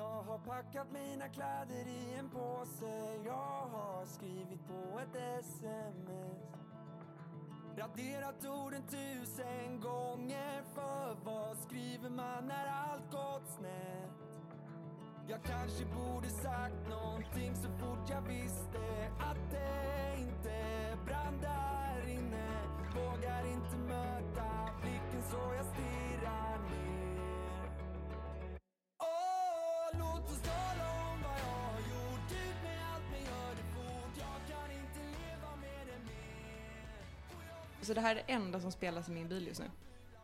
Jag har packat mina kläder i en påse. Jag har skrivit på ett sms Raderat orden tusen gånger. För vad skriver man när allt gått snett? Jag kanske borde sagt någonting så fort jag visste att det inte brann där inne. Vågar inte möta blicken så jag stirrar. Så det här är det enda som spelas i min bil just nu.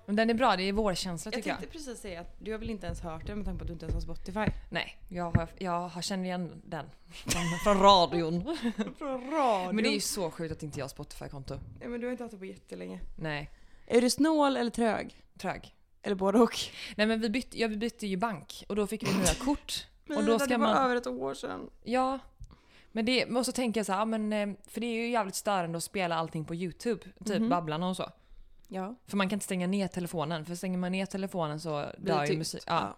Men den är bra, det är vårkänsla Jag tycker jag. tänkte precis säga att du har väl inte ens hört den med tanke på att du inte ens har Spotify? Nej, jag, har, jag har känner igen den. Från, från radion. Från radio. Men det är ju så sjukt att inte jag har Spotify-konto. ja, men du har inte haft det på jättelänge. Nej, Är du snål eller trög? trög. Eller både och? Nej men vi bytte, ja, vi bytte ju bank och då fick vi nya kort. Men Och då ska det var man- över ett år sedan. Ja. Men det, och så tänker jag så här, ja, men, eh, för det är ju jävligt störande att spela allting på YouTube. Typ Mhm. Babblarna och så. Ja. För man kan inte stänga ner telefonen, för stänger man ner telefonen så Blir det dör ju musik. Ja.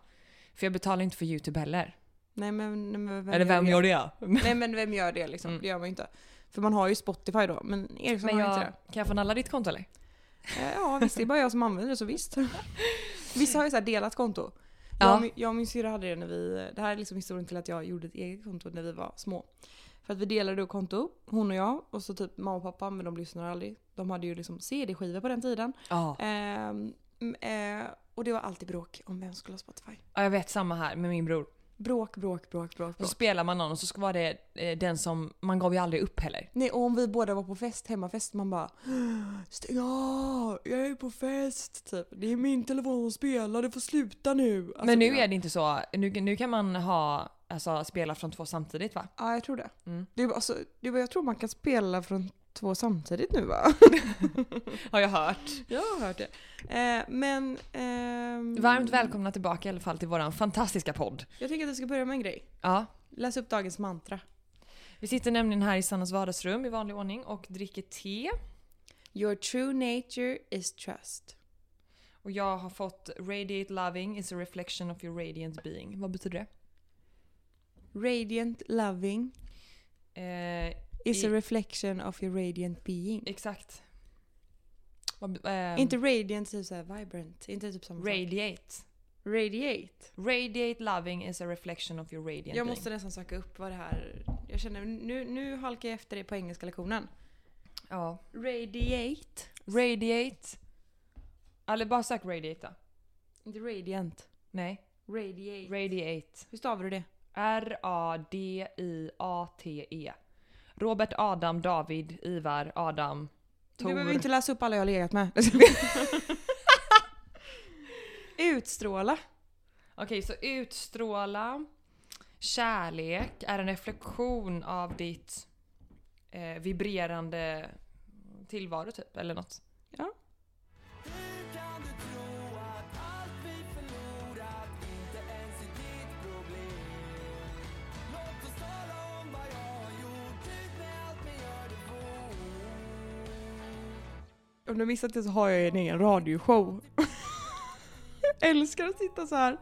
För jag betalar inte för YouTube heller. Nej men, nej, men vem Eller vem gör det? Nej men vem gör det liksom? Mm. Det gör man ju inte. För man har ju Spotify då, men Ericsson Men har jag, inte kan jag få nalla ditt konto eller? det. Eh, Ja visst, det är bara jag som använder det så visst. Vissa har ju så delat konto. Ja. Jag, och min- jag och min syrra hade det när vi, det här är liksom historien till att jag gjorde ett eget konto när vi var små. För att vi delade upp konto, hon och jag, och så typ mamma och pappa, men de lyssnar aldrig. De hade ju liksom CD-skivor på den tiden. Ja. Ehm, eh, och det var alltid bråk om vem skulle ha Spotify. ja. Jag vet samma här med min bror. Bråk, bråk, bråk, bråk, Och så spelar man någon och så ska vara det eh, den som, man gav ju aldrig upp heller. Nej, och om vi båda var på fest, hemmafest, man bara Stäng av! Jag är på fest! Typ. Det är min telefon som spelar, det får sluta nu! Alltså, Men nu är det inte så, nu, nu kan man ha, alltså spela från två samtidigt va? Ja, jag tror det. Mm. det är, alltså, det är, jag tror man kan spela från två samtidigt nu va? Har jag hört. jag har hört det. Eh, men... ehm, Varmt välkomna tillbaka i alla fall till våran fantastiska podd. Jag tänker att vi ska börja med en grej. Ja. Läs upp dagens mantra. Vi sitter nämligen här i Sannas vardagsrum i vanlig ordning och dricker te. Your true nature is trust. Och jag har fått Radiate loving is a reflection of your radiant being. Vad betyder det? Radiant loving Eh, is I- a reflection of your radiant being. exakt. Vad, ehm, Inte radiant, typ såhär vibrant. Inte typ samma sak. radiate. Radiate. Radiate loving is a reflection of your radiant Jag being. måste nästan söka upp vad det här... Jag känner nu, nu halkar jag efter det på engelska lektionen. Ja. Radiate. Radiate. Eller bara sök radiate då. Inte radiant. Nej. Radiate. Radiate. Hur stavar du det? R-A-D-I-A-T-E. Robert, Adam, David, Ivar, Adam, Du Tor. behöver inte läsa upp alla jag har legat med. Utstråla. Okej, så utstråla kärlek är en reflektion av ditt eh, vibrerande tillvaro typ, eller något. Ja. Om du har missat det så har jag en egen radioshow. jag älskar att sitta så här.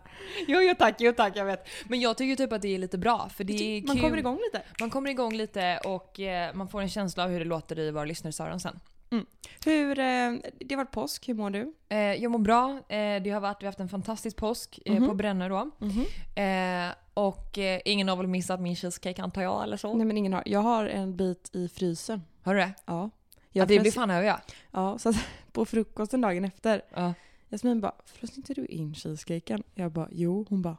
Jo, jo tack, jo tack, jag vet. Men jag tycker typ att det är lite bra för det är kul. Man kommer igång lite. Man kommer igång lite och eh, man får en känsla av hur det låter i våra lyssnares öron sen. Hur, eh, det har varit påsk, hur mår du? Eh, jag mår bra. Eh, det har varit, vi har haft en fantastisk påsk eh, Mhm. på Brännö då. Eh, och eh, ingen har väl missat min cheesecake antar jag eller så? Nej men ingen har. Jag har en bit i frysen. Har du det? Ja. Ja, Jag det blir fan över ja. Ja, så att på frukosten dagen efter. ja. Jasmin bara, frös inte du in cheesecaken? Jag bara, jo. Hon bara,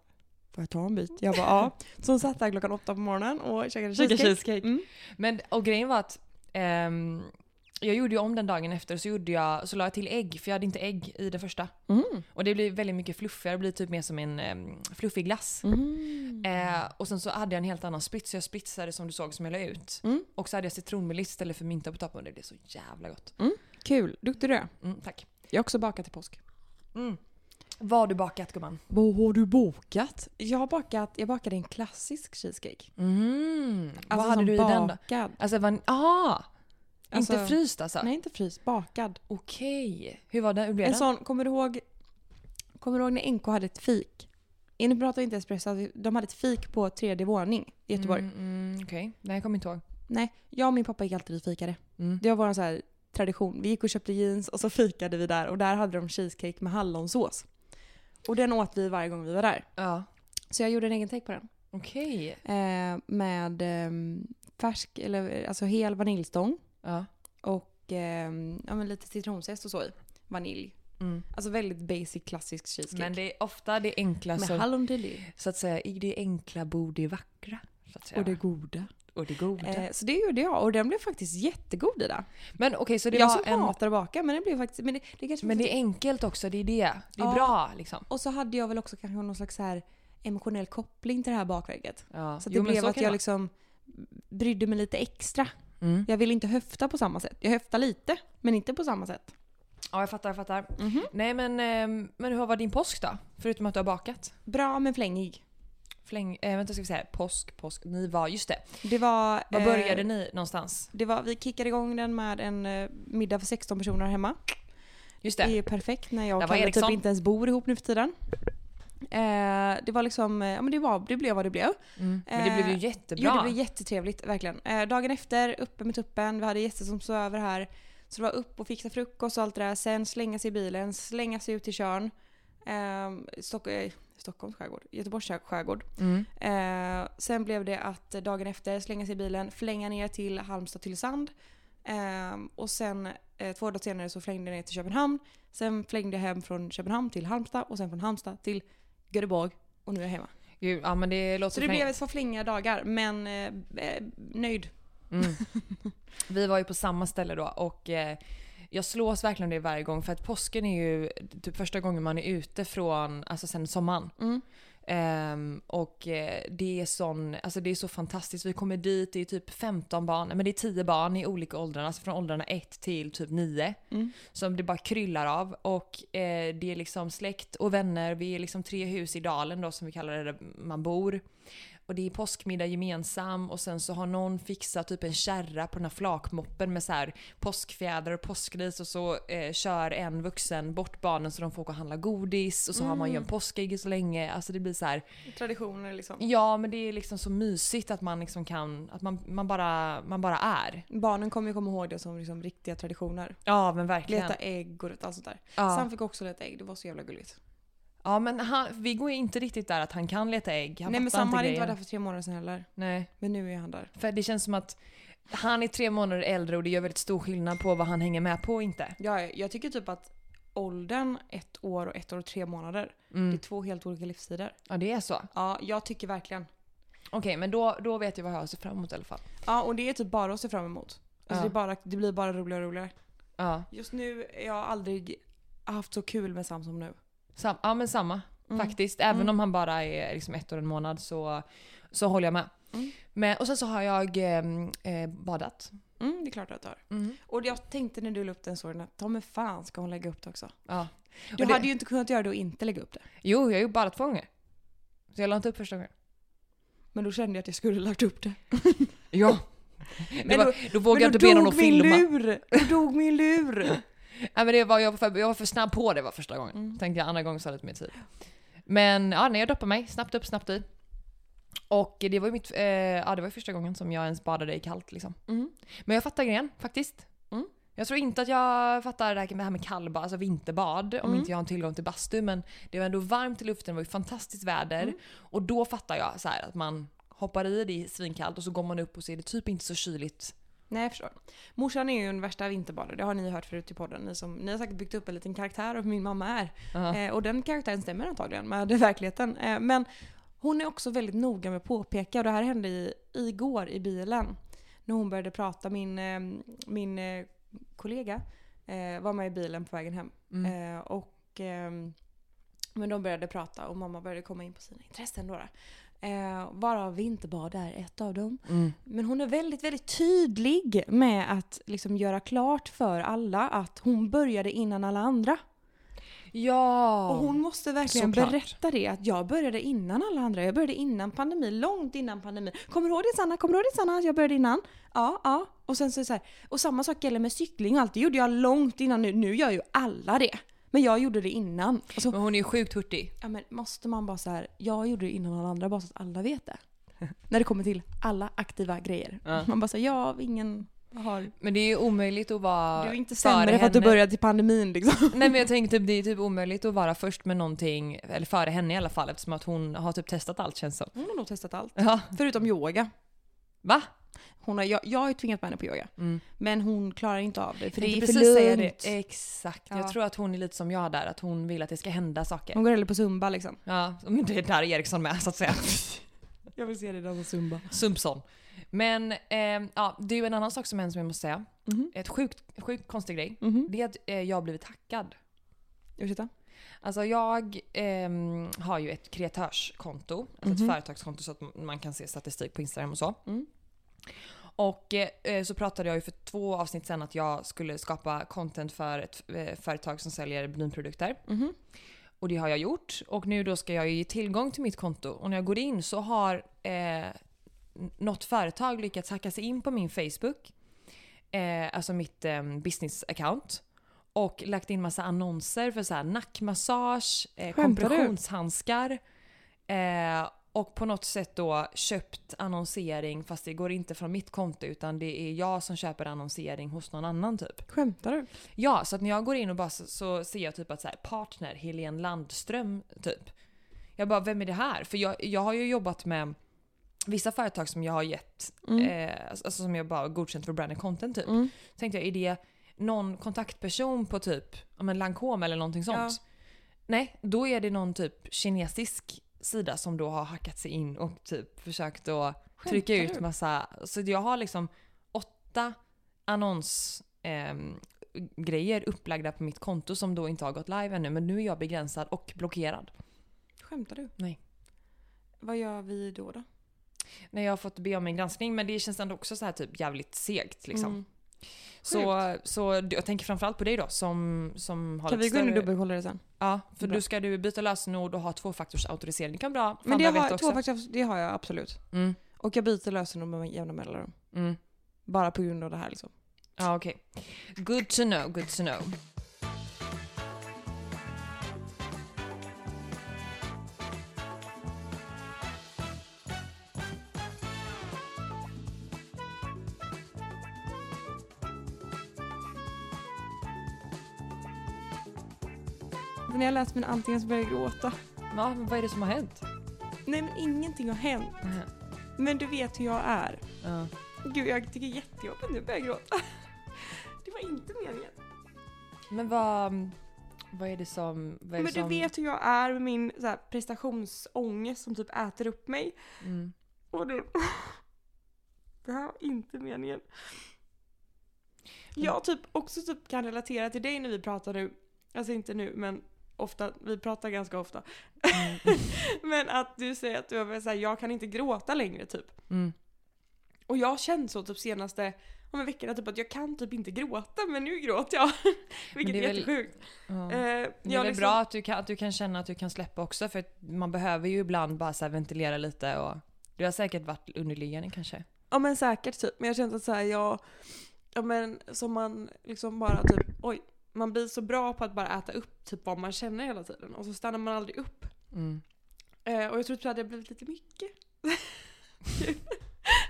får jag ta en bit? Jag bara, ja. Så hon satt där klockan åtta på morgonen och käkade Käka cheesecake. cheesecake. Mm. Men och grejen var att ehm, jag gjorde ju om den dagen efter så, gjorde jag, så la jag till ägg för jag hade inte ägg i det första. Mm. Och det blir väldigt mycket fluffigare, det blir typ mer som en um, fluffig glass. Mm. Eh, och sen så hade jag en helt annan spits, så jag spitsade som du såg som jag la ut. Mm. Och så hade jag citronmeliss istället för mynta på toppen och det blev så jävla gott. Kul, duktig du är. Mm, tack. Jag har också bakat till påsk. Mm. Vad har du bakat gumman? Vad har du bakat? Jag har bakat, jag bakade en klassisk cheesecake. Mm. Vad Alltså hade som du i den då? bakad. Alltså, van- ah! Alltså- inte fryst alltså? Nej, inte frys, bakad. Okej. Hur var det? Hur blev En den? sån, kommer du ihåg, kommer du ihåg när NK hade ett fik? inne pratar vi inte espresso, de hade ett fik på tredje våning i Göteborg. Mm, mm, Okej, nej jag kommer inte ihåg. Nej, jag och min pappa gick alltid och fikade. Mm. Det var vår så här tradition. Vi gick och köpte jeans och så fikade vi där och där hade de cheesecake med hallonsås. Och den åt vi varje gång vi var där. Ja. Så jag gjorde en egen take på den. Okej. Eh, med eh, färsk, eller alltså hel vaniljstång Ja. och eh, ja, men lite citronzest och så i. Vanilj. Mm. Alltså väldigt basic klassisk cheesecake. Men det är ofta det enkla med som, hallon till så att säga, i det enkla bor det vackra. Så att säga. Och det goda. och det goda. Eh, så det gjorde jag och den blev faktiskt jättegod i det. men okej, så det jag var som en... hatar att baka men det blev faktiskt... Men det, det kanske Men det är enkelt också, det är det. Det är Ja. bra liksom. Och så hade jag väl också kanske någon slags här emotionell koppling till det här bakverket. Ja. Så det Jo, blev så att jag liksom brydde mig lite extra. Mm. Jag ville inte höfta på samma sätt. Jag höftar lite, men inte på samma sätt. Ja, jag fattar, jag fattar. Mhm. Nej men, ehm, men hur var din påsk då? Förutom att du har bakat? Bra men flängig. Fläng, eh, vänta ska vi säga, påsk, påsk. Ni var, just det. Det var... Var eh, började ni någonstans? Det var, vi kickade igång den med en eh, middag för 16 personer hemma. Just Det det. är perfekt när jag och Kalle typ inte ens bor ihop nu för tiden. Eh, det var liksom, eh, ja men det, var, det blev vad det blev. Mm. Men det blev ju Eh, jättebra. Jo, det blev jättetrevligt, verkligen. Eh, dagen efter, uppe med tuppen, vi hade gäster som sov över här. Så det var upp och fixa frukost och allt det där. Sen slänga sig i bilen, slänga sig ut till Tjörn. Eh, Stock eh, Stockholms skärgård, Göteborgs skärgård. Mm. Eh, sen blev det att dagen efter slänga sig i bilen, flänga ner till Halmstad till Sand. Eh, och sen eh, två dagar senare så flängde jag ner till Köpenhamn. Sen flängde jag hem från Köpenhamn till Halmstad och sen från Halmstad till Göteborg. Och nu är jag hemma. Ju, Ja men det låter Så det blev ett par flängiga dagar, men eh, eh, nöjd. Mm. Vi var ju på samma ställe då och eh, jag slås verkligen det varje gång för att påsken är ju typ första gången man är ute från, alltså sen sommaren. Mm. Ehm, och eh, det är sån, alltså det är så fantastiskt. Vi kommer dit, det är typ 15 barn, men det är 10 barn i olika åldrar, alltså från åldrarna 1 till typ 9. Mm. Som det bara kryllar av. Och eh, det är liksom släkt och vänner, vi är liksom tre hus i dalen då som vi kallar det där man bor. Och det är påskmiddag gemensam och sen så har någon fixat typ en kärra på den här flakmoppen med så här påskfjädrar och påskris och så eh, kör en vuxen bort barnen så de får åka och handla godis och så har man ju en påskägg så länge. Alltså det blir så här. Traditioner liksom. Ja men det är liksom så mysigt att man liksom kan, att man, man, bara, man bara är. Barnen kommer ju komma ihåg det som liksom riktiga traditioner. Ja men verkligen. Leta ägg och allt sånt där. Ja. Sam fick också leta ägg, det var så jävla gulligt. Ja men han, vi går ju inte riktigt där att han kan leta ägg. Han Nej men Sam hade inte varit där för tre månader sedan heller. Nej. Men nu är han där. För det känns som att han är tre månader äldre och det gör väldigt stor skillnad på vad han hänger med på och inte. Ja, jag tycker typ att åldern ett år och ett år och tre månader, det är Mm. två helt olika livstider. Ja det är så. Ja, jag tycker verkligen. Okej men då, då vet jag vad jag har att se fram emot i alla fall. Ja, och det är typ bara att se fram emot. Alltså Ja. det, bara, det blir bara roligare och roligare. Ja. Just nu, jag har aldrig haft så kul med Sam som nu. Sam, ja men samma. Mm. Faktiskt. Även Mm. om han bara är liksom ett år och en månad så, så håller jag med. Mm. Men, och sen så har jag eh, eh, badat. Mm, det är klart att jag har. Mm. Och jag tänkte när du la upp den storyn att ta mig fan ska hon lägga upp det också. Ja. Du det- hade ju inte kunnat göra det och inte lägga upp det. Jo, jag har ju badat två gånger. Så jag la inte upp första gången. Men då kände jag att jag skulle lagt upp det. Ja. Men då, då- då vågade jag inte be någon att filma. lur! Då dog min lur! Nej men det var, jag, var för, jag var för snabb på det var första gången. Mm. Tänkte jag andra gången så lite mer tid. Men ja, nej jag doppade mig. Snabbt upp, snabbt i. Och det var ju mitt, eh, ja det var första gången som jag ens badade i kallt liksom. Mm. Men jag fattar grejen faktiskt. Mm. Jag tror inte att jag fattar det här med, det här med kallbad, alltså vinterbad, om Mm. inte jag har tillgång till bastu. Men det var ändå varmt i luften, det var ju fantastiskt väder. Mm. Och då fattar jag så här att man hoppar i det är svinkallt och så går man upp och så är det typ inte så kyligt. Nej jag förstår. Morsan är ju en värsta vinterbadare, det har ni hört förut i podden. Ni, som, ni har säkert byggt upp en liten karaktär av hur min mamma är. Ja. Eh, och den karaktären stämmer antagligen med verkligheten. Eh, men hon är också väldigt noga med att påpeka, och det här hände i, igår i bilen. När hon började prata, min, eh, min eh, kollega eh, var med i bilen på vägen hem. Mm. Eh, och, men de började prata och mamma började komma in på sina intressen. Då. Eh, varav vinterbad är ett av dem. Mm. Men hon är väldigt, väldigt tydlig med att liksom göra klart för alla att hon började innan alla andra. Ja! Och hon måste verkligen såklart. berätta det, att jag började innan alla andra. Jag började innan pandemin, långt innan pandemin. Kommer du ihåg det Sanna? Kommer du ihåg det Sanna? Jag började innan? Ja, ja. Och sen så, så här, och samma sak gäller med cykling och allt. Det gjorde jag långt innan nu. Nu gör ju alla det. Men jag gjorde det innan. Alltså, Men hon är ju sjukt hurtig. ja, men måste man bara så här, jag gjorde det innan alla andra bara så att alla vet det. När det kommer till alla aktiva grejer. Ja. Man bara säger ja, ingen har... Men det är ju omöjligt att vara Du är inte sämre för att du började till pandemin liksom. Nej men jag tänkte typ, det är typ omöjligt att vara först med någonting, eller före henne i alla fall eftersom att hon har typ testat allt känns som. Hon har nog testat allt. Ja. Förutom yoga. Va? Hon har, jag, jag har ju tvingat med henne på yoga. Mm. Men hon klarar inte av det för det är för lugnt. det. Exakt. Ja. Jag tror att hon är lite som jag där, att hon vill att det ska hända saker. Hon går hellre på zumba liksom. Ja, men det är där är Eriksson med så att säga. Jag vill se dig dansa zumba. Sumpson. Men eh, ja, det är ju en annan sak som händer som jag måste säga. Mhm. Ett sjukt, sjukt konstig grej. Mhm. Det är att eh, jag har blivit hackad. Ursäkta? Alltså jag ehm, har ju ett kreatörskonto, alltså Mhm. ett företagskonto så att man kan se statistik på Instagram och så. Mm. Och eh, så pratade jag ju för två avsnitt sen att jag skulle skapa content för ett eh, företag som säljer vinprodukter. Mhm. Och det har jag gjort. Och nu då ska jag ju ge tillgång till mitt konto. Och när jag går in så har eh, något företag lyckats hacka sig in på min Facebook. Eh, alltså mitt eh, business account. Och lagt in massa annonser för så här nackmassage, eh, kompressionshandskar. Eh, och på något sätt då köpt annonsering fast det går inte från mitt konto utan det är jag som köper annonsering hos någon annan typ. Skämtar du? Ja, så att när jag går in och bara så, så ser jag typ att så här, partner Helene Landström typ. Jag bara, vem är det här? För jag, jag har ju jobbat med vissa företag som jag har gett, Mm. eh, alltså som jag bara godkänt för branded content typ. Mm. Tänkte jag, är det någon kontaktperson på typ men Lancome eller någonting sånt? Ja. Nej, då är det någon typ kinesisk sida som då har hackat sig in och typ försökt att trycka ut du? massa, så jag har liksom åtta annons ehm, grejer upplagda på mitt konto som då inte har gått live ännu men nu är jag begränsad och blockerad. Skämtar du? Nej. Vad gör vi då då? När jag har fått be om en granskning men det känns ändå också så här typ jävligt segt liksom. Mm. Så, så jag tänker framförallt på dig då som, som har Kan vi gå in och dubbelkolla det sen? Ja, för då ska du byta lösenord och ha tvåfaktorsautorisering. Det kan vara bra. Men det har, också. två faktiskt, det har jag absolut. Mm, Och jag byter lösenord med jämna mellanrum. mm. Bara på grund av det här liksom. Ja, okej. Good to know, good to know. När jag läste mina anteckningar så började jag gråta. Ja, men vad är det som har hänt? Nej men ingenting har hänt. Men du vet hur jag är. Ja. Gud jag tycker jättejobbigt nu börjar jag gråta. Det var inte meningen. Men vad, vad är det som... Är Men det du som, vet hur jag är med min så här, prestationsångest som typ äter upp mig. Mm. Och det... Det här var inte meningen. Jag typ också typ kan relatera till dig när vi pratar nu. Alltså inte nu men ofta, vi pratar ganska ofta. Mm. men att du säger att du har så här, jag kan inte gråta längre typ. Mm. Och jag har känt så typ senaste om en veckorna typ att jag kan typ inte gråta men nu gråter jag. Vilket det är, är väl- jättesjukt. Ja. Eh, Det är jag väl liksom- bra att du, kan, att du kan känna att du kan släppa också för man behöver ju ibland bara så ventilera lite och det har säkert varit underliggande kanske. Ja men säkert typ. Men jag känner att så här, jag, ja men som man liksom bara typ, oj, man blir så bra på att bara äta upp typ vad man känner hela tiden och så stannar man aldrig upp. Mm. Eh, och jag tror typ att det har blivit lite mycket.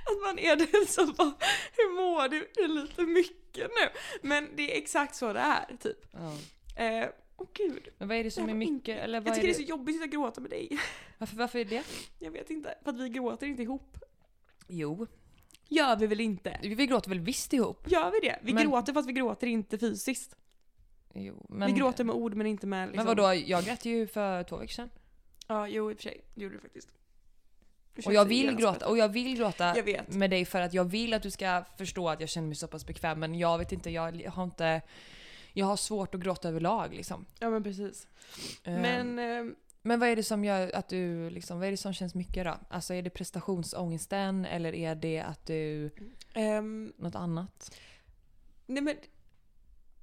att man är den som bara, hur mår du? Det är lite mycket nu. Men det är exakt så det är typ. Ja. Eh, Åh gud. Men vad är det som är mycket? Eller vad Jag är tycker det? det är så jobbigt att sitta och gråta med dig. Varför, varför är det? Jag vet inte. För att vi gråter inte ihop. Jo. Gör vi väl inte? Vi gråter väl visst ihop? Gör vi det? Vi Men- gråter fast vi gråter inte fysiskt. Jo. Men, vi gråter med ord men inte med liksom... Men vadå, jag grät ju för två veckor sedan. Ja, jo i och för sig. Det gjorde du faktiskt. Du Och jag vill gråta, och jag vill gråta Jag med dig för att jag vill att du ska förstå att jag känner mig så pass bekväm men jag vet inte, jag har inte... Jag har svårt att gråta överlag liksom. Ja men precis. Eh, Men... ehm, men vad är det som gör att du liksom, vad är det som känns mycket då? Alltså är det prestationsångesten eller är det att du, ehm, något annat? nej men...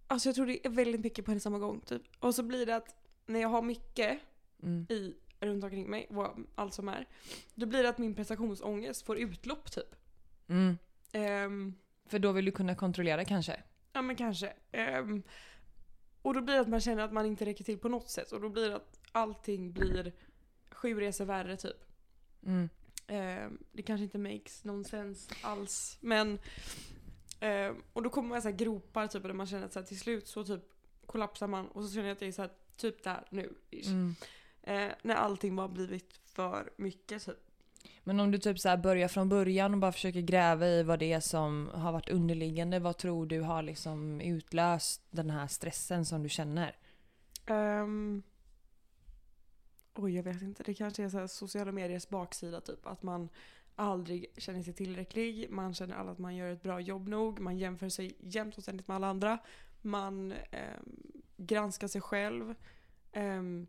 Alltså jag tror det är väldigt mycket på en samma gång typ. Och så blir det att när jag har mycket Mm. i, runt omkring mig, vad allt som är. Då blir det att min prestationsångest får utlopp typ. Mm. Ehm, För då vill du kunna kontrollera kanske? ja men kanske. Ehm, Och då blir det att man känner att man inte räcker till på något sätt. Och då blir det att allting blir sju resor värre typ. Mm. Eh, det kanske inte makes någon sense alls. Men... Eh, och då kommer man i så här gropar typ där man känner att så här, till slut så typ kollapsar man och så känner jag att jag är så här, typ där nu. Mm. Eh, när allting bara blivit för mycket typ. Men om du typ så här börjar från början och bara försöker gräva i vad det är som har varit underliggande, vad tror du har liksom utlöst den här stressen som du känner? Ehm, oj, jag vet inte. Det kanske är så sociala mediers baksida typ. Att man aldrig känner sig tillräcklig. Man känner aldrig att man gör ett bra jobb nog. Man jämför sig jämt och ständigt med alla andra. Man ehm, granskar sig själv. ehm,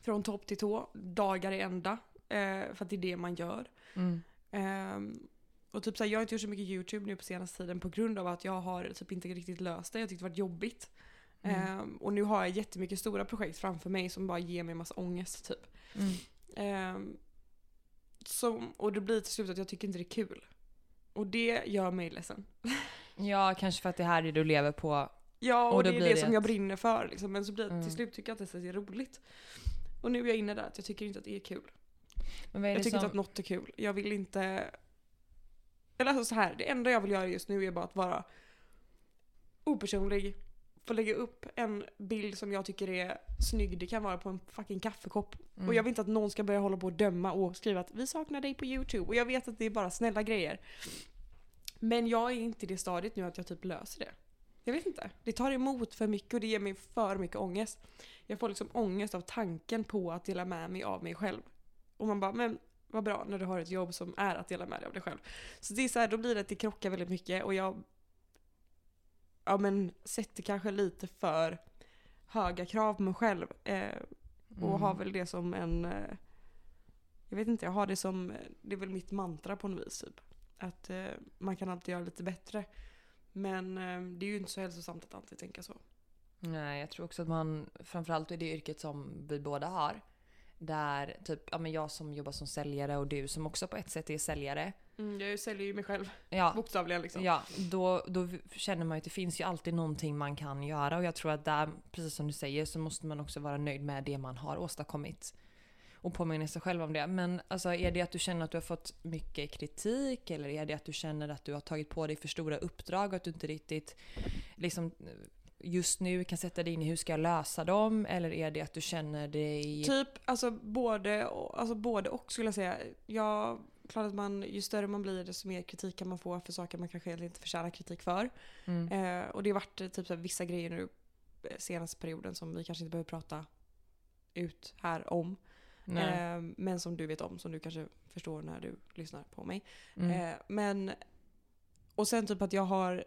från topp till tå, dagar i ända. eh, för att det är det man gör. Mm. Ehm, och typ såhär, jag har inte gjort så mycket YouTube nu på senaste tiden på grund av att jag har typ inte riktigt löst det. Jag tyckte det varit jobbigt. Mm. Ehm, och nu har jag jättemycket stora projekt framför mig som bara ger mig massa ångest typ. Mm. Som, och det blir till slut att jag tycker inte det är kul. Och det gör mig ledsen. Ja, kanske för att det här är det du lever på. Ja, och, Och det är det, det som ett- jag brinner för. Liksom. Men så blir Mm. till slut tycker jag att det är roligt. Och nu är jag inne där att jag tycker inte att det är kul. Men vad är Jag det tycker som... inte att något är kul. Jag vill inte... Eller alltså så här, det enda jag vill göra just nu är bara att vara opersonlig. Få lägga upp en bild som jag tycker är snygg. Det kan vara på en fucking kaffekopp. Mm. Och jag vill inte att någon ska börja hålla på och döma och skriva att vi saknar dig på YouTube. Och jag vet att det är bara snälla grejer. Men jag är inte i det stadiet nu att jag typ löser det. Jag vet inte. Det tar emot för mycket och det ger mig för mycket ångest. Jag får liksom ångest av tanken på att dela med mig av mig själv. Och man bara, men vad bra när du har ett jobb som är att dela med dig av dig själv. Så det är så här, då blir det att det krockar väldigt mycket och jag ja, men, sätter kanske lite för höga krav på mig själv. Eh, och Mm. har väl det som en... Eh, jag vet inte, jag har det som... Det är väl mitt mantra på något vis typ. Att eh, man kan alltid göra lite bättre. Men eh, det är ju inte så hälsosamt att alltid tänka så. Nej, jag tror också att man, framförallt i det yrket som vi båda har, där typ, ja men jag som jobbar som säljare och du som också på ett sätt är säljare. Mm, jag säljer ju mig själv, Ja, bokstavligen liksom. ja då, då känner man ju att det finns ju alltid någonting man kan göra och jag tror att där, precis som du säger, så måste man också vara nöjd med det man har åstadkommit. Och påminna sig själv om det. Men alltså, är det att du känner att du har fått mycket kritik eller är det att du känner att du har tagit på dig för stora uppdrag och att du inte riktigt liksom just nu kan sätta dig in i hur ska jag lösa dem? Eller är det att du känner dig... Typ, alltså både, alltså både och skulle jag säga. Jag, klart att man, ju större man blir desto mer kritik kan man få för saker man kanske inte förtjänar kritik för. Mm. Eh, och det har varit eh, typ så här, vissa grejer nu eh, senaste perioden som vi kanske inte behöver prata ut här om. Eh, men som du vet om, som du kanske förstår när du lyssnar på mig. Mm. Eh, men, och sen typ att jag har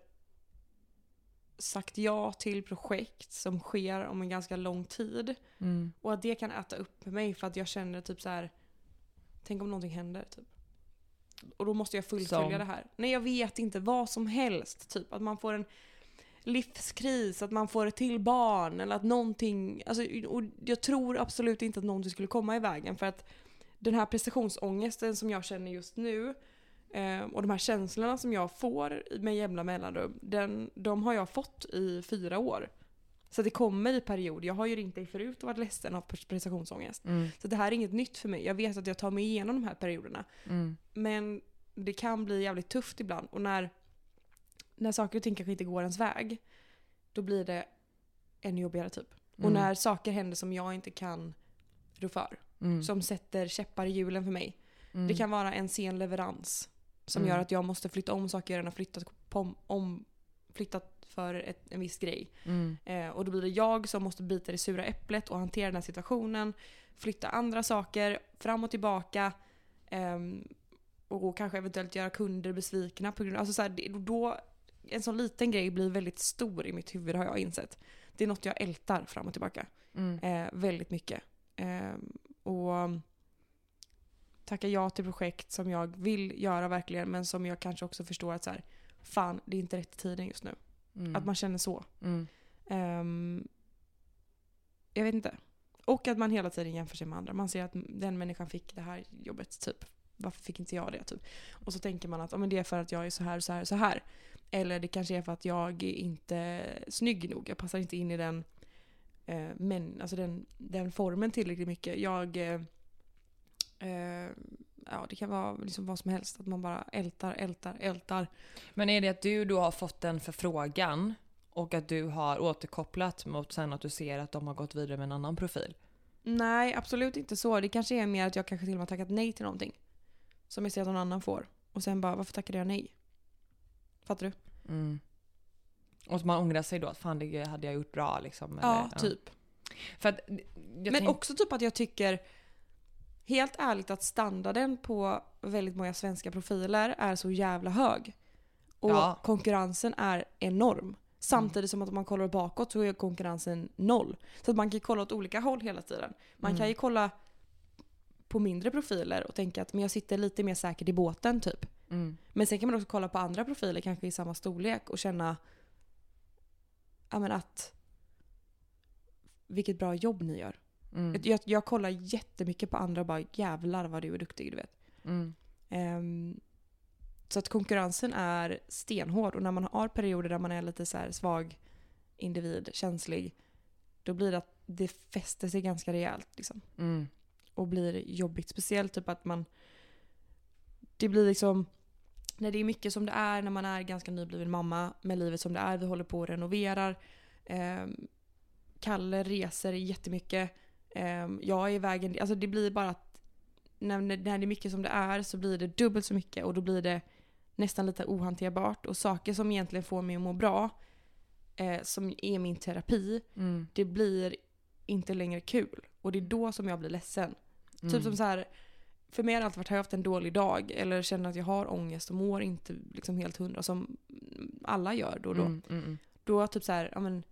sagt ja till projekt som sker om en ganska lång tid. Mm. Och att det kan äta upp mig för att jag känner typ så här. Tänk om någonting händer typ. Och då måste jag fullfölja Som? det här. Nej jag vet inte, vad som helst. Typ att man får en livskris, att man får ett till barn eller att någonting. Alltså, och jag tror absolut inte att någonting skulle komma i vägen för att den här prestationsångesten som jag känner just nu eh, och de här känslorna som jag får med jämna mellanrum, den, de har jag fått i fyra år. Så det kommer i period. Jag har ju ringt dig förut och varit ledsen av prestationsångest. Mm. Så det här är inget nytt för mig. Jag vet att jag tar mig igenom de här perioderna. Mm. Men det kan bli jävligt tufft ibland. Och när, när saker och ting kanske inte går ens väg, då blir det ännu jobbigare typ. Och Mm. när saker händer som jag inte kan rå för, Mm. som sätter käppar i hjulen för mig. Mm. Det kan vara en sen leverans som Mm. gör att jag måste flytta om saker jag redan har flyttat, om, flyttat för ett, en viss grej. Mm. Eh, och då blir det jag som måste bita det sura äpplet och hantera den här situationen. Flytta andra saker fram och tillbaka. ehm, och kanske eventuellt göra kunder besvikna. På grund, alltså så här, då, en sån liten grej blir väldigt stor i mitt huvud har jag insett. Det är något jag ältar fram och tillbaka. Mm. Eh, väldigt mycket. Ehm, och tacka ja till projekt som jag vill göra verkligen men som jag kanske också förstår att så här, fan det är inte rätt tiden just nu. Mm. Att man känner så. Mm. Ehm, jag vet inte. Och att man hela tiden jämför sig med andra. Man ser att den människan fick det här jobbet, typ. Varför fick inte jag det? Typ. Och så tänker man att oh, men det är för att jag är så här så här så här. Eller det kanske är för att jag är inte snygg nog. Jag passar inte in i den eh, men, alltså den, den formen tillräckligt mycket. Jag... Eh, eh, ja, det kan vara liksom vad som helst. Att man bara ältar, ältar, ältar. Men är det att du då har fått en förfrågan och att du har återkopplat mot sen att du ser att de har gått vidare med en annan profil? Nej, absolut inte så. Det kanske är mer att jag kanske till och med har tackat nej till någonting. Som jag ser att någon annan får. Och sen bara, varför tackade jag nej? Fattar du? Mm. Och man ångrar sig då, att fan det hade jag gjort bra liksom. Ja, eller, typ. För att, Men tänk- också typ att jag tycker, helt ärligt att standarden på väldigt många svenska profiler är så jävla hög. Och Ja. konkurrensen är enorm. Samtidigt som att om man kollar bakåt så är konkurrensen noll. Så att man kan kolla åt olika håll hela tiden. Man Mm. kan ju kolla på mindre profiler och tänka att men jag sitter lite mer säkert i båten typ. Mm. Men sen kan man också kolla på andra profiler, kanske i samma storlek och känna ja, men att vilket bra jobb ni gör. Mm. Jag, jag kollar jättemycket på andra och bara jävlar vad du är duktig, du vet. Mm. Ehm, så att konkurrensen är stenhård och när man har perioder där man är lite så svag individ, känslig, då blir det att det fäster sig ganska rejält liksom. Mm. Och blir jobbigt. Speciellt typ att man... Det blir liksom... När det är mycket som det är, när man är ganska nybliven mamma med livet som det är, vi håller på och renoverar. Ehm, Kalle reser jättemycket. Ehm, jag är i vägen. Alltså det blir bara att när, när det är mycket som det är så blir det dubbelt så mycket och då blir det nästan lite ohanterbart. Och saker som egentligen får mig att må bra, eh, som är min terapi, Mm. det blir inte längre kul. Och det är då som jag blir ledsen. Mm. Typ som så här, för mig har det alltid varit, har jag haft en dålig dag eller känner att jag har ångest och mår inte liksom helt hundra som alla gör då och då. Mm. Mm. Mm. Då typ så här, ja men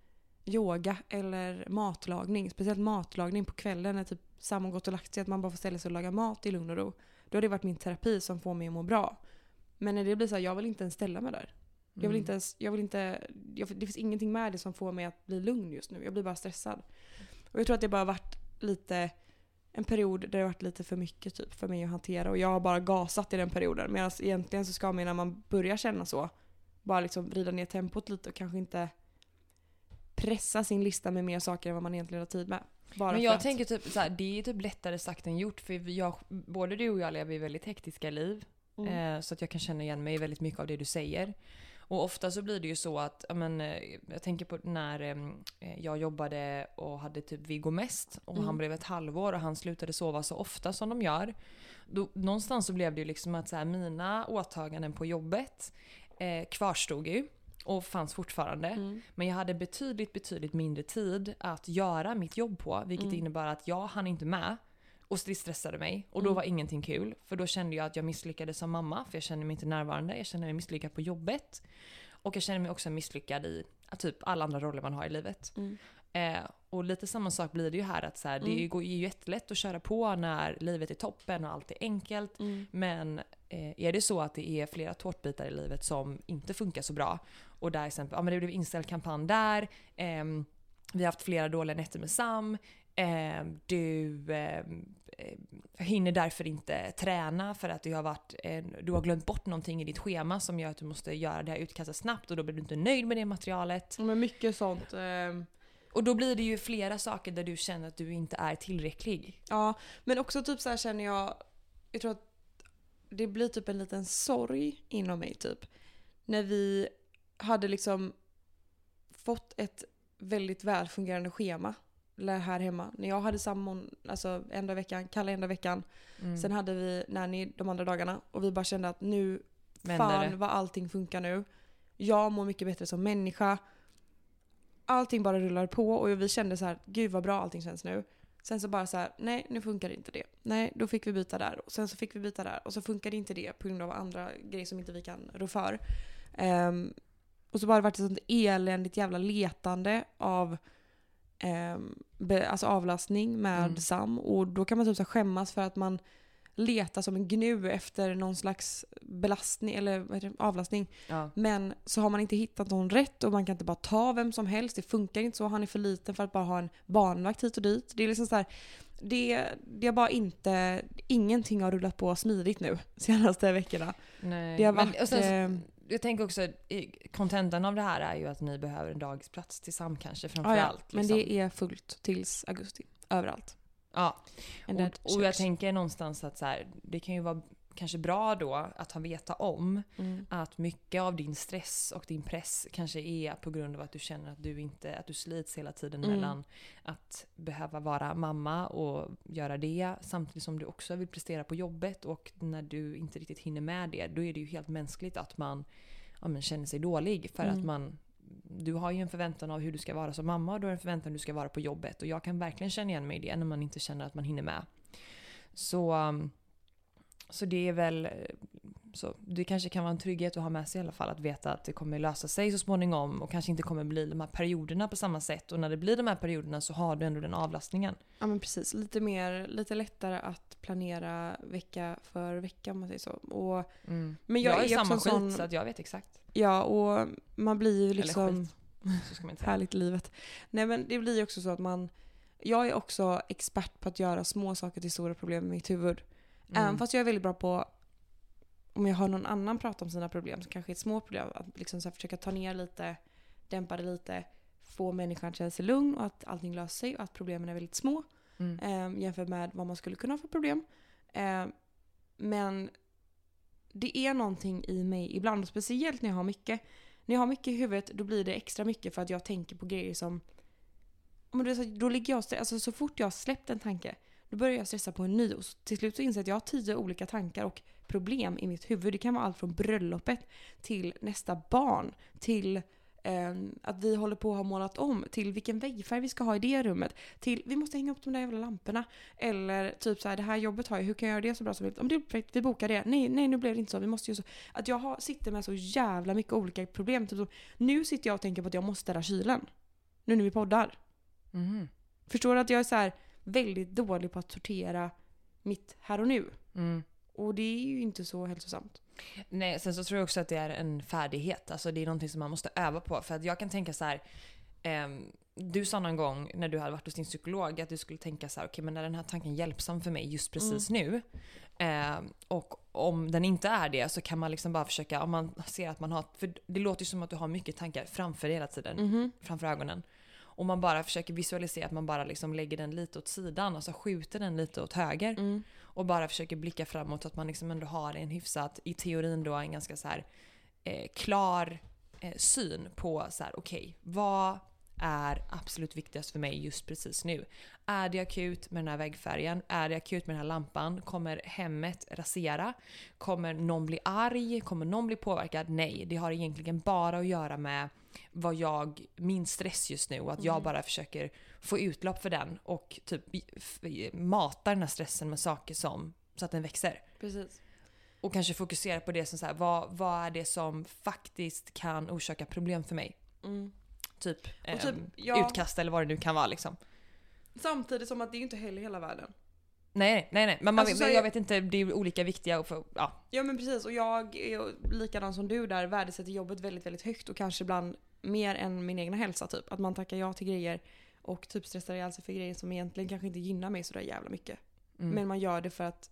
yoga eller matlagning, speciellt matlagning på kvällen när typ samman gått och lagt sig, att man bara får ställa sig och laga mat i lugn och ro. Då har det varit min terapi som får mig att må bra. Men när det blir så här, jag vill inte ens ställa mig där. Jag vill Mm. inte ens, jag vill inte, jag, det finns ingenting med det som får mig att bli lugn just nu. Jag blir bara stressad. Och jag tror att det bara har varit lite en period där det har varit lite för mycket typ för mig att hantera och jag har bara gasat i den perioden. Medan egentligen så ska man när man börjar känna så bara liksom vrida ner tempot lite och kanske inte pressa sin lista med mer saker än vad man egentligen har tid med. Bara Men jag tänker typ så här, det är typ lättare sagt än gjort för jag, både du och jag lever i väldigt hektiska liv. Mm. Eh, så att jag kan känna igen mig väldigt mycket av det du säger. Och ofta så blir det ju så att, men, eh, jag tänker på när eh, jag jobbade och hade typ Viggo Mest och Mm. han blev ett halvår och han slutade sova så ofta som de gör. Då, någonstans så blev det ju liksom att så här, mina åtaganden på jobbet eh, kvarstod ju och fanns fortfarande. Mm. Men jag hade betydligt, betydligt mindre tid att göra mitt jobb på. Vilket Mm. innebar att jag hann inte med. Och det stressade mig. Och då Mm. var ingenting kul. För då kände jag att jag misslyckades som mamma. För jag kände mig inte närvarande. Jag kände mig misslyckad på jobbet. Och jag kände mig också misslyckad i typ alla andra roller man har i livet. Mm. Eh, och lite samma sak blir det ju här. att så här, Det Mm. går ju jättelätt att köra på när livet är toppen och allt är enkelt. Mm. Men eh, är det så att det är flera tårtbitar i livet som inte funkar så bra och där exempel, ja men det blev inställd kampanj där, ehm, vi har haft flera dåliga nätter med Sam, ehm, du ehm, eh, hinner därför inte träna för att det har varit, du har glömt bort någonting i ditt schema som gör att du måste göra det här utkastet snabbt och då blir du inte nöjd med det materialet. Men mycket sånt. Och då blir det ju flera saker där du känner att du inte är tillräcklig. Ja, men också typ så här känner jag, jag tror att det blir typ en liten sorg inom mig typ. När vi hade liksom fått ett väldigt välfungerande schema här hemma. När jag hade samman, alltså en dag veckan, Kalle en dag veckan. Mm. Sen hade vi Nanny de andra dagarna och vi bara kände att nu, Vänder fan vad allting funkar nu. Jag mår mycket bättre som människa. Allting bara rullar på och vi kände så här, gud vad bra allting känns nu. Sen så bara så här, nej nu funkar inte det. Nej, då fick vi byta där. Och sen så fick vi byta där. Och så funkade inte det på grund av andra grejer som inte vi kan rå för. Ehm, och så bara det varit ett sånt eländigt jävla letande av um, be, alltså avlastning med Mm. Sam. Och då kan man typ så skämmas för att man letar som en gnu efter någon slags belastning eller vad heter det, avlastning. Ja. Men så har man inte hittat någon rätt och man kan inte bara ta vem som helst. Det funkar inte så. Han är för liten för att bara ha en barnvakt hit och dit. Det är liksom så här, det, det har bara inte, ingenting har rullat på smidigt nu senaste veckorna. Nej. Det har Men- varit, och sen, eh, jag tänker också, kontentan av det här är ju att ni behöver en dagisplats till Sam kanske framför Ja, ja. Men liksom. det är fullt tills augusti. Överallt. Ja, och, och jag tänker någonstans att så här, det kan ju vara kanske bra då att ha veta om Mm. att mycket av din stress och din press kanske är på grund av att du känner att du inte, att du slits hela tiden Mm. mellan att behöva vara mamma och göra det samtidigt som du också vill prestera på jobbet och när du inte riktigt hinner med det då är det ju helt mänskligt att man ja, men känner sig dålig för Mm. att man du har ju en förväntan av hur du ska vara som mamma och du har en förväntan hur du ska vara på jobbet och jag kan verkligen känna igen mig i det när man inte känner att man hinner med. Så, um, så det är väl så det kanske kan vara en trygghet att ha med sig i alla fall att veta att det kommer lösa sig så småningom och kanske inte kommer bli de här perioderna på samma sätt och när det blir de här perioderna så har du ändå den avlastningen. Ja men precis, lite mer, lite lättare att planera vecka för vecka om man säger så. Och, men jag, jag, är är, samma skit sån, så att jag vet exakt. Ja och man blir ju liksom... Eller skit. Så ska man inte säga. Härligt livet. Nej men det blir ju också så att man... Jag är också expert på att göra små saker till stora problem i mitt huvud. Mm. Även fast jag är väldigt bra på om jag hör någon annan prata om sina problem som kanske är ett små problem. Att liksom så försöka ta ner lite, dämpa det lite, få människan att känna sig lugn och att allting löser sig och att problemen är väldigt små. Mm. Eh, jämfört med vad man skulle kunna ha för problem. Eh, men det är någonting i mig ibland, och speciellt när jag har mycket. När jag har mycket i huvudet då blir det extra mycket för att jag tänker på grejer som... Ja, Men du vet, så- då ligger jag och alltså, så fort jag har släppt en tanke då börjar jag stressa på en ny och till slut så inser jag att jag har tio olika tankar och problem i mitt huvud. Det kan vara allt från bröllopet till nästa barn till ehm, att vi håller på att ha målat om till vilken väggfärg vi ska ha i det rummet till vi måste hänga upp de där jävla lamporna eller typ så här det här jobbet har jag, hur kan jag göra det så bra som möjligt? Om det är perfekt, vi bokar det. Nej, nej nu blev det inte så, vi måste ju så. Att jag har, sitter med så jävla mycket olika problem. Typ så, nu sitter jag och tänker på att jag måste städa kylen. Nu när vi poddar. Mhm. Förstår du att jag är så här väldigt dålig på att sortera mitt här och nu? Mm. Och det är ju inte så hälsosamt. Nej, sen så tror jag också att det är en färdighet. Alltså det är någonting som man måste öva på. För att jag kan tänka så här. ehm, du sa någon gång när du hade varit hos din psykolog att du skulle tänka så här, okej men är den här tanken hjälpsam för mig just precis nu? Ehm, och om den inte är det så kan man liksom bara försöka, om man ser att man har, för det låter ju som att du har mycket tankar framför dig hela tiden, Mhm. framför ögonen. Och man bara försöker visualisera att man bara liksom lägger den lite åt sidan, alltså skjuter den lite åt höger Mm. och bara försöker blicka framåt. Att man liksom ändå har en hyfsat, i teorin då, en ganska så här eh, klar eh, syn på så här, okej, vad är absolut viktigast för mig just precis nu? Är det akut med den här väggfärgen? Är det akut med den här lampan? Kommer hemmet rasera? Kommer någon bli arg? Kommer någon bli påverkad? Nej, det har egentligen bara att göra med vad jag, min stress just nu och att jag bara försöker få utlopp för den och typ mata den här stressen med saker som så att den växer. Precis. Och kanske fokusera på det som så här, vad, vad är det som faktiskt kan orsaka problem för mig? Mm. Typ, Och typ, ehm, ja. utkast eller vad det nu kan vara liksom. Samtidigt som att det är ju inte heller hela världen. Nej, nej, nej. Men man, Alltså, är- jag vet inte, det är olika viktiga och för, ja. Ja men precis och jag är likadan som du där värdesätter jobbet väldigt väldigt högt och kanske ibland mer än min egna hälsa typ. Att man tackar ja till grejer och typ stressar ihjäl sig för grejer som egentligen kanske inte gynnar mig sådär jävla mycket. Mm. Men man gör det för att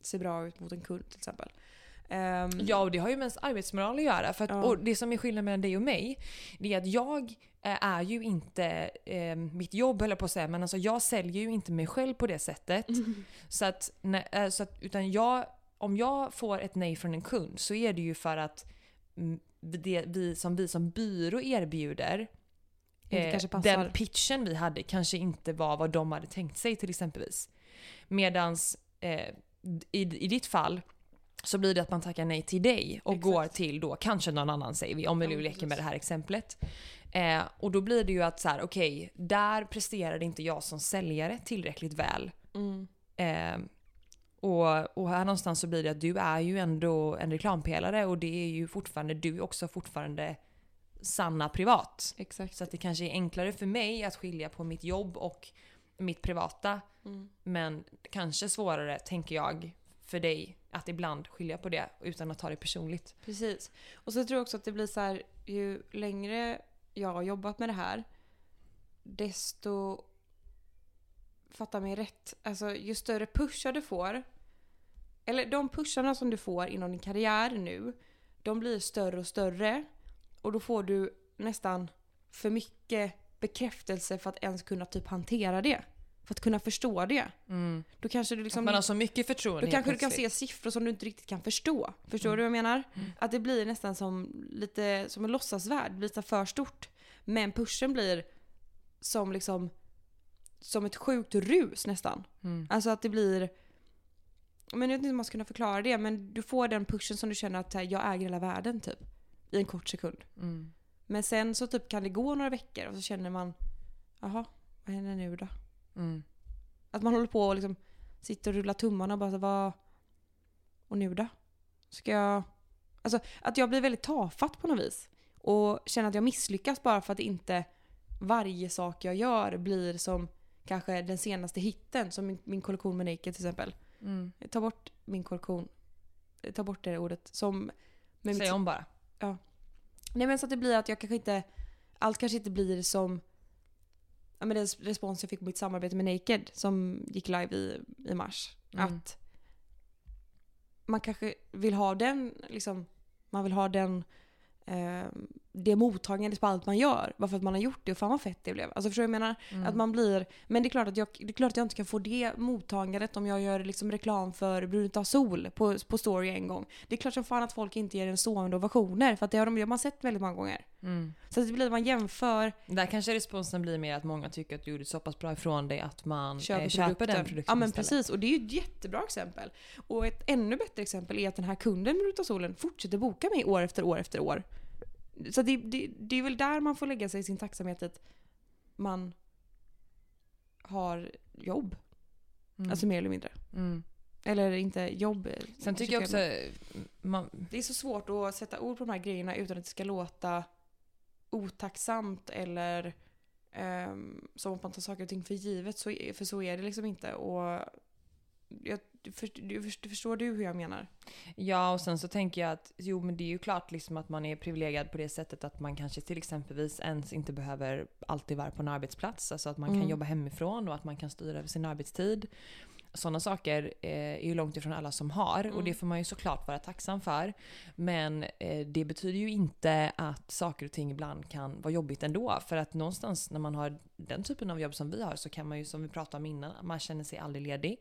se bra ut mot en kund till exempel. Ehm, Ja, och det har ju med ens arbetsmoral att göra. För att, Ja. Och det som är skillnaden mellan dig och mig, det är att jag eh, är ju inte eh, mitt jobb höll jag på att säga, men alltså jag säljer ju inte mig själv på det sättet. Så att, eh, så att, utan jag, om jag får ett nej från en kund så är det ju för att mm, det vi som, vi som byrå erbjuder passar. den pitchen vi hade kanske inte var vad de hade tänkt sig till exempelvis. Medans eh, i, i ditt fall så blir det att man tackar nej till dig och Exakt. går till då kanske någon annan säger vi, om vi nu leker med det här exemplet. Eh, och då blir det ju att så här, okej, där presterade inte jag som säljare tillräckligt väl. Mm. Eh, och, och här någonstans så blir det att du är ju ändå en reklampelare och det är ju fortfarande, du är också fortfarande Sanna privat. Exakt. Så att det kanske är enklare för mig att skilja på mitt jobb och mitt privata. Mm. Men kanske svårare, tänker jag, för dig att ibland skilja på det utan att ta det personligt. Precis. Och så tror jag också att det blir så här, ju längre jag har jobbat med det här, desto, fatta mig rätt, alltså ju större pushar du får, eller de pusharna som du får inom din karriär nu, de blir större och större. Och då får du nästan för mycket bekräftelse för att ens kunna typ hantera det. För att kunna förstå det. Mm. Då kanske du liksom... Man har så mycket förtroende Då kanske du kan se siffror som du inte riktigt kan förstå. Förstår Mm. du vad jag menar? Mm. Att det blir nästan som lite som en låtsasvärld, det blir lite för stort. Men pushen blir som liksom som ett sjukt rus nästan. Mm. Alltså att det blir men jag vet inte hur man ska kunna förklara det men du får den pushen som du känner att här, jag äger hela världen typ. I en kort sekund. Mm. Men sen så typ kan det gå några veckor och så känner man jaha, vad händer nu då? Mm. Att man håller på och liksom sitter och rullar tummarna och bara så, vad... Och nu då? Ska jag... Alltså att jag blir väldigt tafatt på något vis. Och känner att jag misslyckas bara för att inte varje sak jag gör blir som kanske den senaste hitten. Som min, min kollektion med Naked till exempel. Mm. Ta bort min kollektion. Ta bort det ordet. Som... Säg mitt, om bara. nej men så att det blir att jag kanske inte... Allt kanske inte blir som... Ja men den respons jag fick på mitt samarbete med Naked som gick live i, i mars. Mm. Att man kanske vill ha den, liksom, man vill ha den, eh, det mottagandet på allt man gör. Bara för att man har gjort det och fan vad fett det blev. Alltså förstår du jag menar? Mm. Att man blir, men det är, klart att jag, det är klart att jag inte kan få det mottagandet om jag gör liksom reklam för Brunt av sol på, på story en gång. Det är klart som fan att folk inte ger en stående ovationer för att det har de, har man sett väldigt många gånger. Mm. Så att det blir man jämför, Där kanske responsen blir mer att många tycker att du gjorde så pass bra ifrån dig att man köper, eh, köper den produkten Ja men istället. precis, och det är ju ett jättebra exempel. Och ett ännu bättre exempel är att den här kunden med Ruta Solen fortsätter boka mig år efter år efter år. Så det, det, det är väl där man får lägga sig i sin tacksamhet att man har jobb. Mm. Alltså mer eller mindre. mm. Eller inte jobb. Sen tycker jag också... Man, Det är så svårt att sätta ord på de här grejerna utan att det ska låta otacksamt eller ehm, som att man tar saker och ting för givet. Så, för så är det liksom inte. Och jag, för, du, först- förstår du hur jag menar? Ja, och sen så tänker jag att jo, men det är ju klart liksom att man är privilegierad på det sättet att man kanske till exempelvis ens inte behöver alltid vara på en arbetsplats. Alltså att man kan Mm. jobba hemifrån och att man kan styra över sin arbetstid. Sådana saker eh, är ju långt ifrån alla som har och Mm. det får man ju såklart vara tacksam för. Men eh, det betyder ju inte att saker och ting ibland kan vara jobbigt ändå. För att någonstans när man har den typen av jobb som vi har så kan man ju som vi pratade om innan, man känner sig aldrig ledig.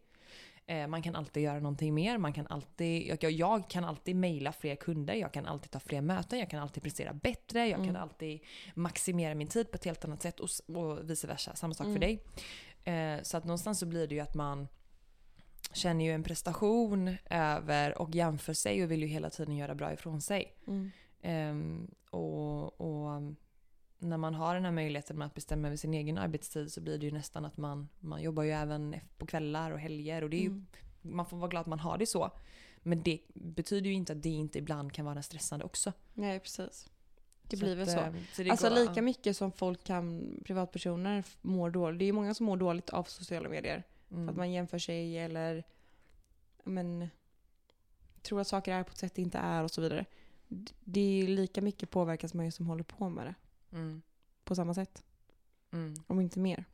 Eh, Man kan alltid göra någonting mer. Man kan alltid, jag, jag kan alltid mejla fler kunder, jag kan alltid ta fler möten, jag kan alltid prestera bättre, jag kan Mm. alltid maximera min tid på ett helt annat sätt och, och vice versa. Samma sak Mm. för dig. Eh, Så att någonstans så blir det ju att man känner ju en prestation över och jämför sig och vill ju hela tiden göra bra ifrån sig. Ehm, och, och när man har den här möjligheten med att bestämma över sin egen arbetstid så blir det ju nästan att man, man jobbar ju även på kvällar och helger och det är ju, Mm. man får vara glad att man har det så. Men det betyder ju inte att det inte ibland kan vara stressande också. Nej precis. Det blir väl så. eh, så Alltså går- lika mycket som folk kan, privatpersoner mår dåligt. Det är ju många som mår dåligt av sociala medier. Mm. Att man jämför sig eller men, tror att saker är på ett sätt det inte är och så vidare. Det är ju lika mycket påverkas man ju som håller på med det. Mm. På samma sätt. Mm. Om inte mer.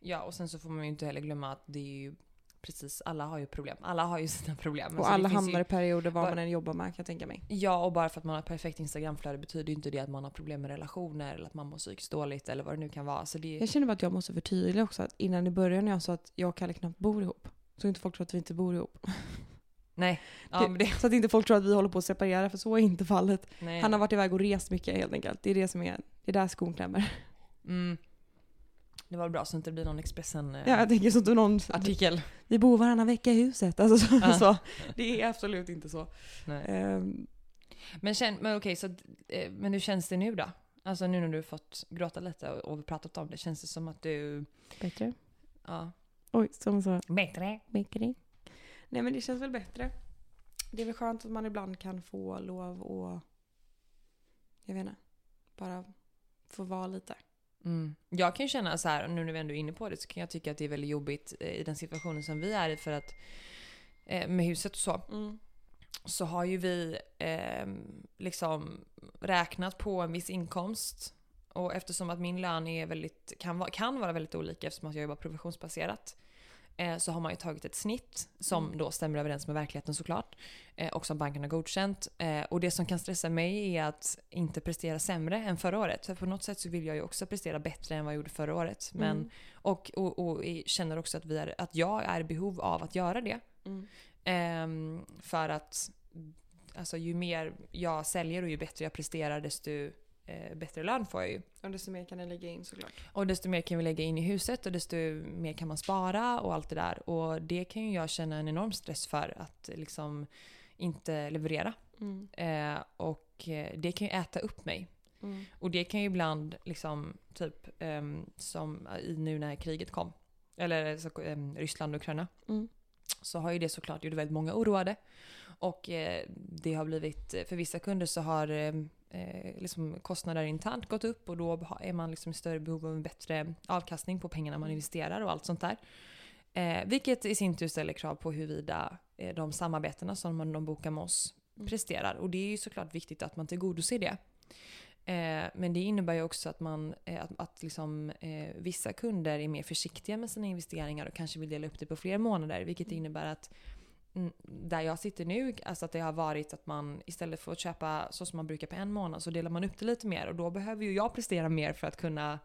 Ja, och sen så får man ju inte heller glömma att det är ju precis, alla har ju problem. Alla har ju sina problem. Och Alltså, alla hamnar i perioder vad man än jobbar med kan jag tänka mig. Ja, och bara för att man har ett perfekt Instagramflöde betyder ju inte det att man har problem med relationer eller att man mår psykiskt dåligt eller vad det nu kan vara. Så det, Jag känner bara att jag måste förtydliga också att innan i början när jag sa att jag och Kalle knappt bor ihop. Så inte folk tror att vi inte bor ihop. nej. Ja, Det- Så att inte folk tror att vi håller på att separera för så är inte fallet. nej. Han har varit iväg och rest mycket helt enkelt. Det är det som är, det är där skon klämmer. Mm. Det var bra så inte det blir någon Expressen eh, Ja, jag tänker så att någon artikel. Vi bor varannan vecka i huset. Alltså så, Ja. så. Det är absolut inte så. Ehm, Men, känn, men okej, så, eh, men hur känns det nu då? Alltså nu när du har fått gråta lite och, och pratat om det, känns det som att du... bättre. Ja. Oj, som så. Bättre? Bättre. Nej men det känns väl bättre. Det är väl skönt att man ibland kan få lov och jag vet inte, bara få vara lite. Mm. Jag kan ju känna så här, nu när vi ändå är inne på det, så kan jag tycka att det är väldigt jobbigt eh, i den situationen som vi är i för att eh, med huset och så, så har ju vi eh, liksom räknat på en viss inkomst. Och eftersom att min lön är väldigt, kan, kan vara väldigt olika eftersom att jag jobbar provisionsbaserat. Eh, så har man ju tagit ett snitt som Mm. då stämmer överens med verkligheten såklart. Eh, och som banken har godkänt. Eh, och det som kan stressa mig är att inte prestera sämre än förra året. För på något sätt så vill jag ju också prestera bättre än vad jag gjorde förra året. Men, Mm. och, och, och känner också att, vi är, att jag är i behov av att göra det. Mm. Ehm, för att alltså, ju mer jag säljer och ju bättre jag presterar desto eh, bättre lön får jag ju. Och desto mer kan ni lägga in såklart. Och desto mer kan vi lägga in i huset och desto mer kan man spara och allt det där. Och det kan ju jag känna en enorm stress för att liksom inte leverera. Mm. Eh, och eh, det kan ju äta upp mig. Mm. Och det kan ju ibland liksom typ ehm, som i nu när kriget kom. Eller så, ehm, Ryssland och Ukraina. Mm. Så har ju det såklart gjort väldigt många oroade. Och eh, det har blivit, för vissa kunder så har eh, eh, liksom kostnader internt gått upp och då är man liksom i större behov av en bättre avkastning på pengarna man investerar och allt sånt där. Eh, vilket i sin tur ställer krav på huruvida eh, de samarbetena som man, de bokar med oss Mm. presterar. Och det är ju såklart viktigt att man tillgodoser det. Eh, men det innebär ju också att, man, eh, att, att liksom, eh, vissa kunder är mer försiktiga med sina investeringar och kanske vill dela upp det på fler månader. Vilket Mm. innebär att mm, där jag sitter nu, alltså att det har varit att man istället för att köpa så som man brukar på en månad så delar man upp det lite mer och då behöver ju jag prestera mer för att kunna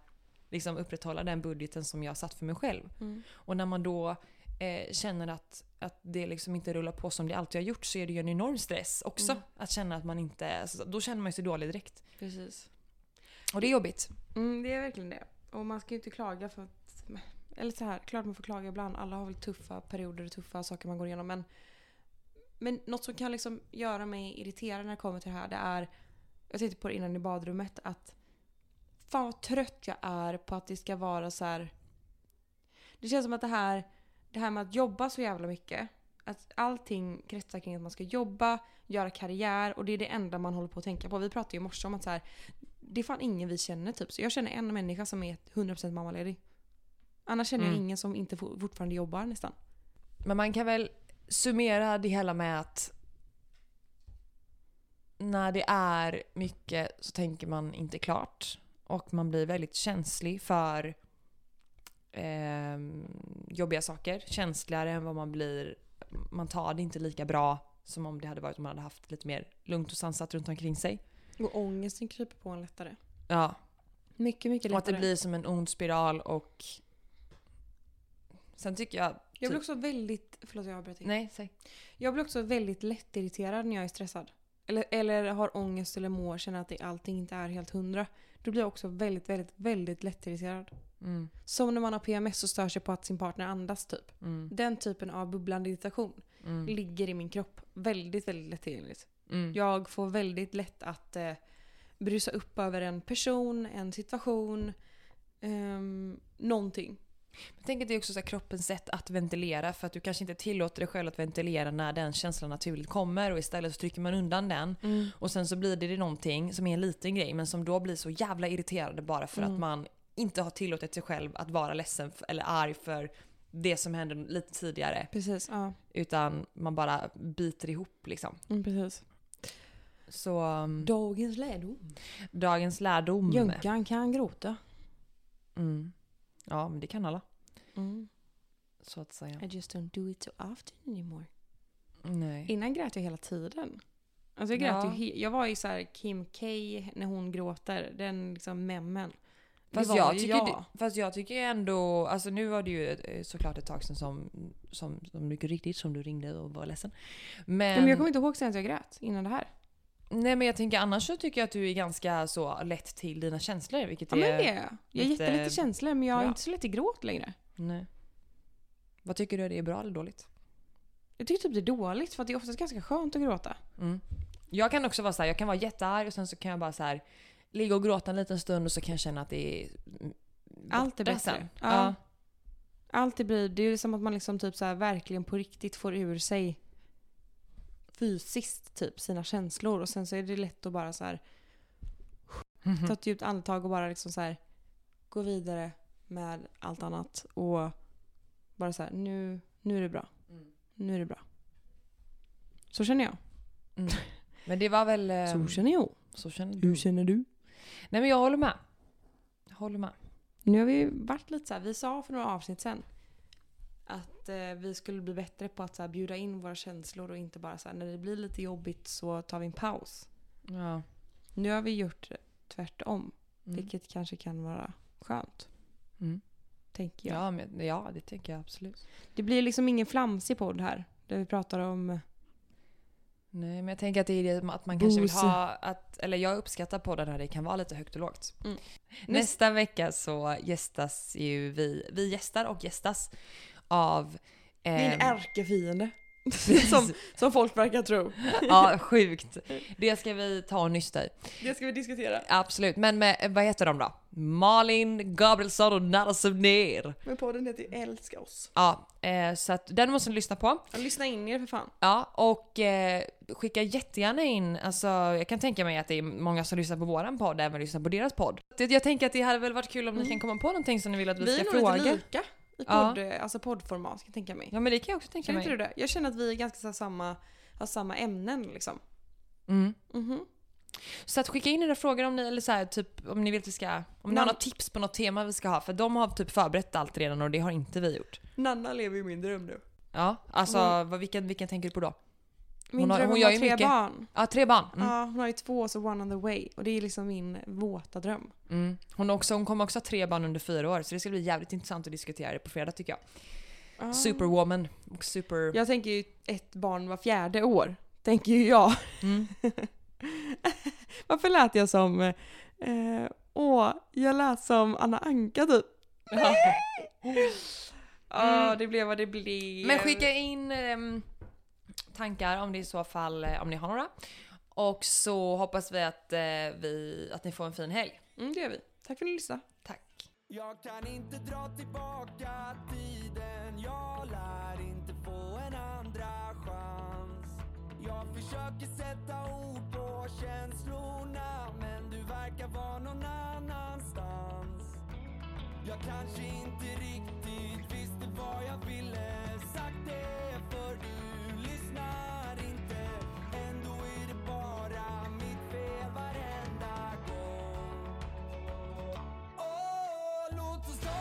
liksom upprätthålla den budgeten som jag satt för mig själv. Mm. Och när man då eh, känner att, att det liksom inte rullar på som det alltid har gjort så är det ju en enorm stress också. Mm. Att känna att man inte... Alltså, då känner man sig dålig direkt. Precis. Och det är jobbigt. Mm, det är verkligen det. Och man ska ju inte klaga för att... Eller så här, klart man får klaga ibland. Alla har väl tuffa perioder och tuffa saker man går igenom. Men, men något som kan liksom göra mig irriterad när det kommer till det här det är... Jag tänkte på det innan i badrummet att... Fan vad trött jag är på att det ska vara så här... Det känns som att det här, det här med att jobba så jävla mycket. Att allting kretsar kring att man ska jobba, göra karriär och det är det enda man håller på att tänka på. Vi pratade ju i morse om att så här, det är fan ingen vi känner typ. Så jag känner en människa som är 100% mammaledig. Annars känner jag Mm. ingen som inte for- fortfarande jobbar nästan. Men man kan väl summera det hela med att när det är mycket så tänker man inte klart. Och man blir väldigt känslig för ehm, jobbiga saker. Känsligare än vad man blir. Man tar det inte lika bra som om det hade varit om man hade haft lite mer lugnt och sansat runt omkring sig. Och ångesten kryper på en lättare. Ja, Mycket, mycket och att det lättare. blir som en ond spiral och... Sen tycker jag... Jag blir också väldigt... Förlåt jag avbröt dig. Nej, säg. Jag blir också väldigt lättirriterad när jag är stressad. Eller, eller har ångest eller mår, känner att det, allting inte är helt hundra. Då blir jag också väldigt, väldigt, väldigt lättirriterad. Mm, Som när man har PMS och stör sig på att sin partner andas typ. mm, Den typen av bubblande irritation mm, ligger i min kropp. Väldigt, väldigt lättillgängligt. mm. Jag får väldigt lätt att eh, brusa upp över en person, en situation, ehm, någonting. Jag tänker att det är också så kroppens sätt att ventilera för att du kanske inte tillåter dig själv att ventilera när den känslan naturligt kommer och istället så trycker man undan den. Och sen så blir det någonting som är en liten grej men som då blir så jävla irriterande bara för Mm. att man inte har tillåtit sig själv att vara ledsen eller arg för det som hände lite tidigare. Precis, ja. Utan man bara biter ihop liksom. Mm, precis. Så um, Dagens lärdom. dagens lärdom. Jönkan kan gråta. Mm. Ja men det kan alla. Mm. Så att säga. I just don't do it so often anymore. Nej. Innan grät jag hela tiden. Alltså jag grät Ja. ju Jag var i så här Kim K när hon gråter. Den liksom memmen. Fast jag, ju tycker jag. Fast jag tycker ändå, alltså nu var det ju eh, såklart ett tag sedan som, som, som mycket riktigt som du ringde och var ledsen. Men, men jag kommer inte ihåg senast jag grät innan det här. Nej men jag tänker annars så tycker jag att du är ganska så lätt till dina känslor vilket Ja men är... det är jag. Jag är lite jättelite känslor men jag är bra. inte så lätt i gråt längre. Nej. Vad tycker du, är det bra eller dåligt? Jag tycker typ det är dåligt för att det är oftast ganska skönt att gråta. Mm. Jag kan också vara så här, jag kan vara jättearg och sen så kan jag bara så här ligga och gråta en liten stund och så kan jag känna att det är Allt är bättre. sen. Ja. Allt det blir, det är som att man liksom typ så här verkligen på riktigt får ur sig fysiskt typ sina känslor och sen så är det lätt att bara så här Ja. ta ett djupt andetag och bara liksom så här gå vidare med allt annat och bara så här nu, nu är det bra. Mm. Nu är det bra. Så känner jag. Mm. Men det var väl... Så känner jag. så känner du. känner du? Nej men jag håller med. Jag håller med. Nu har vi varit lite så här, vi sa för några avsnitt sen att eh, vi skulle bli bättre på att så här, bjuda in våra känslor och inte bara så här, när det blir lite jobbigt så tar vi en paus. Ja. Nu har vi gjort tvärtom, Mm. vilket kanske kan vara skönt. Mm. Tänker jag. Ja, men, ja, det tänker jag absolut. Det blir liksom ingen flamsig podd här. Där vi pratar om... Nej, men jag tänker att det är det att man kanske vill ha att, eller jag uppskattar podden när det kan vara lite högt och lågt. Mm. Nästa vecka så gästas ju vi, vi gästar och gästas av Min ehm, ärkefiende. som, som folk verkar tro. Ja, sjukt. Det ska vi ta och nysta i. Det ska vi diskutera. Absolut. Men med, vad heter de då? Malin Gabrielsson och Nada Subner. Men podden heter ju Älska oss. Ja, eh, så att den måste ni lyssna på. Ja, lyssna in er för fan. Ja, och eh, skicka jättegärna in, alltså jag kan tänka mig att det är många som lyssnar på våran podd, även lyssnar på deras podd. Jag tänker att det hade väl varit kul om ni kan komma på någonting som ni vill att vi, Vi är ska nog fråga. lite lika i Ja. podd, alltså poddformat kan jag tänka mig. Ja men det kan jag också tänka Känner mig. inte du det? Jag känner att vi är ganska så samma, har samma ämnen liksom. Mm. Mhm. Så att skicka in era frågor om ni, eller så här, typ om ni vill att vi ska, om ni har något tips på något tema vi ska ha, för de har typ förberett allt redan och det har inte vi gjort. Nanna lever ju min dröm nu. Ja, alltså Hon- vad, vilken, vilken tänker du på då? Min Hon har- hon gör ju tre mycket. barn. Ja, tre barn. Mm. Ja, hon har ju två så one on the way. Och det är liksom min våta dröm. Mm. Hon, också, hon kommer också ha tre barn under fyra år, så det ska bli jävligt intressant att diskutera det på fredag tycker jag. Ja. Superwoman och super... Jag tänker ju ett barn var fjärde år. Tänker ju jag. Mm. Varför lät jag som... Eh, åh, jag lät som Anna Anka typ. Ja, Mm. det blev vad det blev. Men skicka in ehm, tankar om det i så fall, eh, om ni har några. Och så hoppas vi att, eh, vi, att ni får en fin helg. Mm, det gör vi. Tack för att ni lyssnade. Tack. Jag kan inte dra tillbaka tiden Jag lär inte få en andra chans Jag försöker sätta ord på känslorna Men du verkar vara någon annanstans Jag kanske inte riktigt visste vad jag ville Sagt det för du varenda gång. Åh, låt oss ta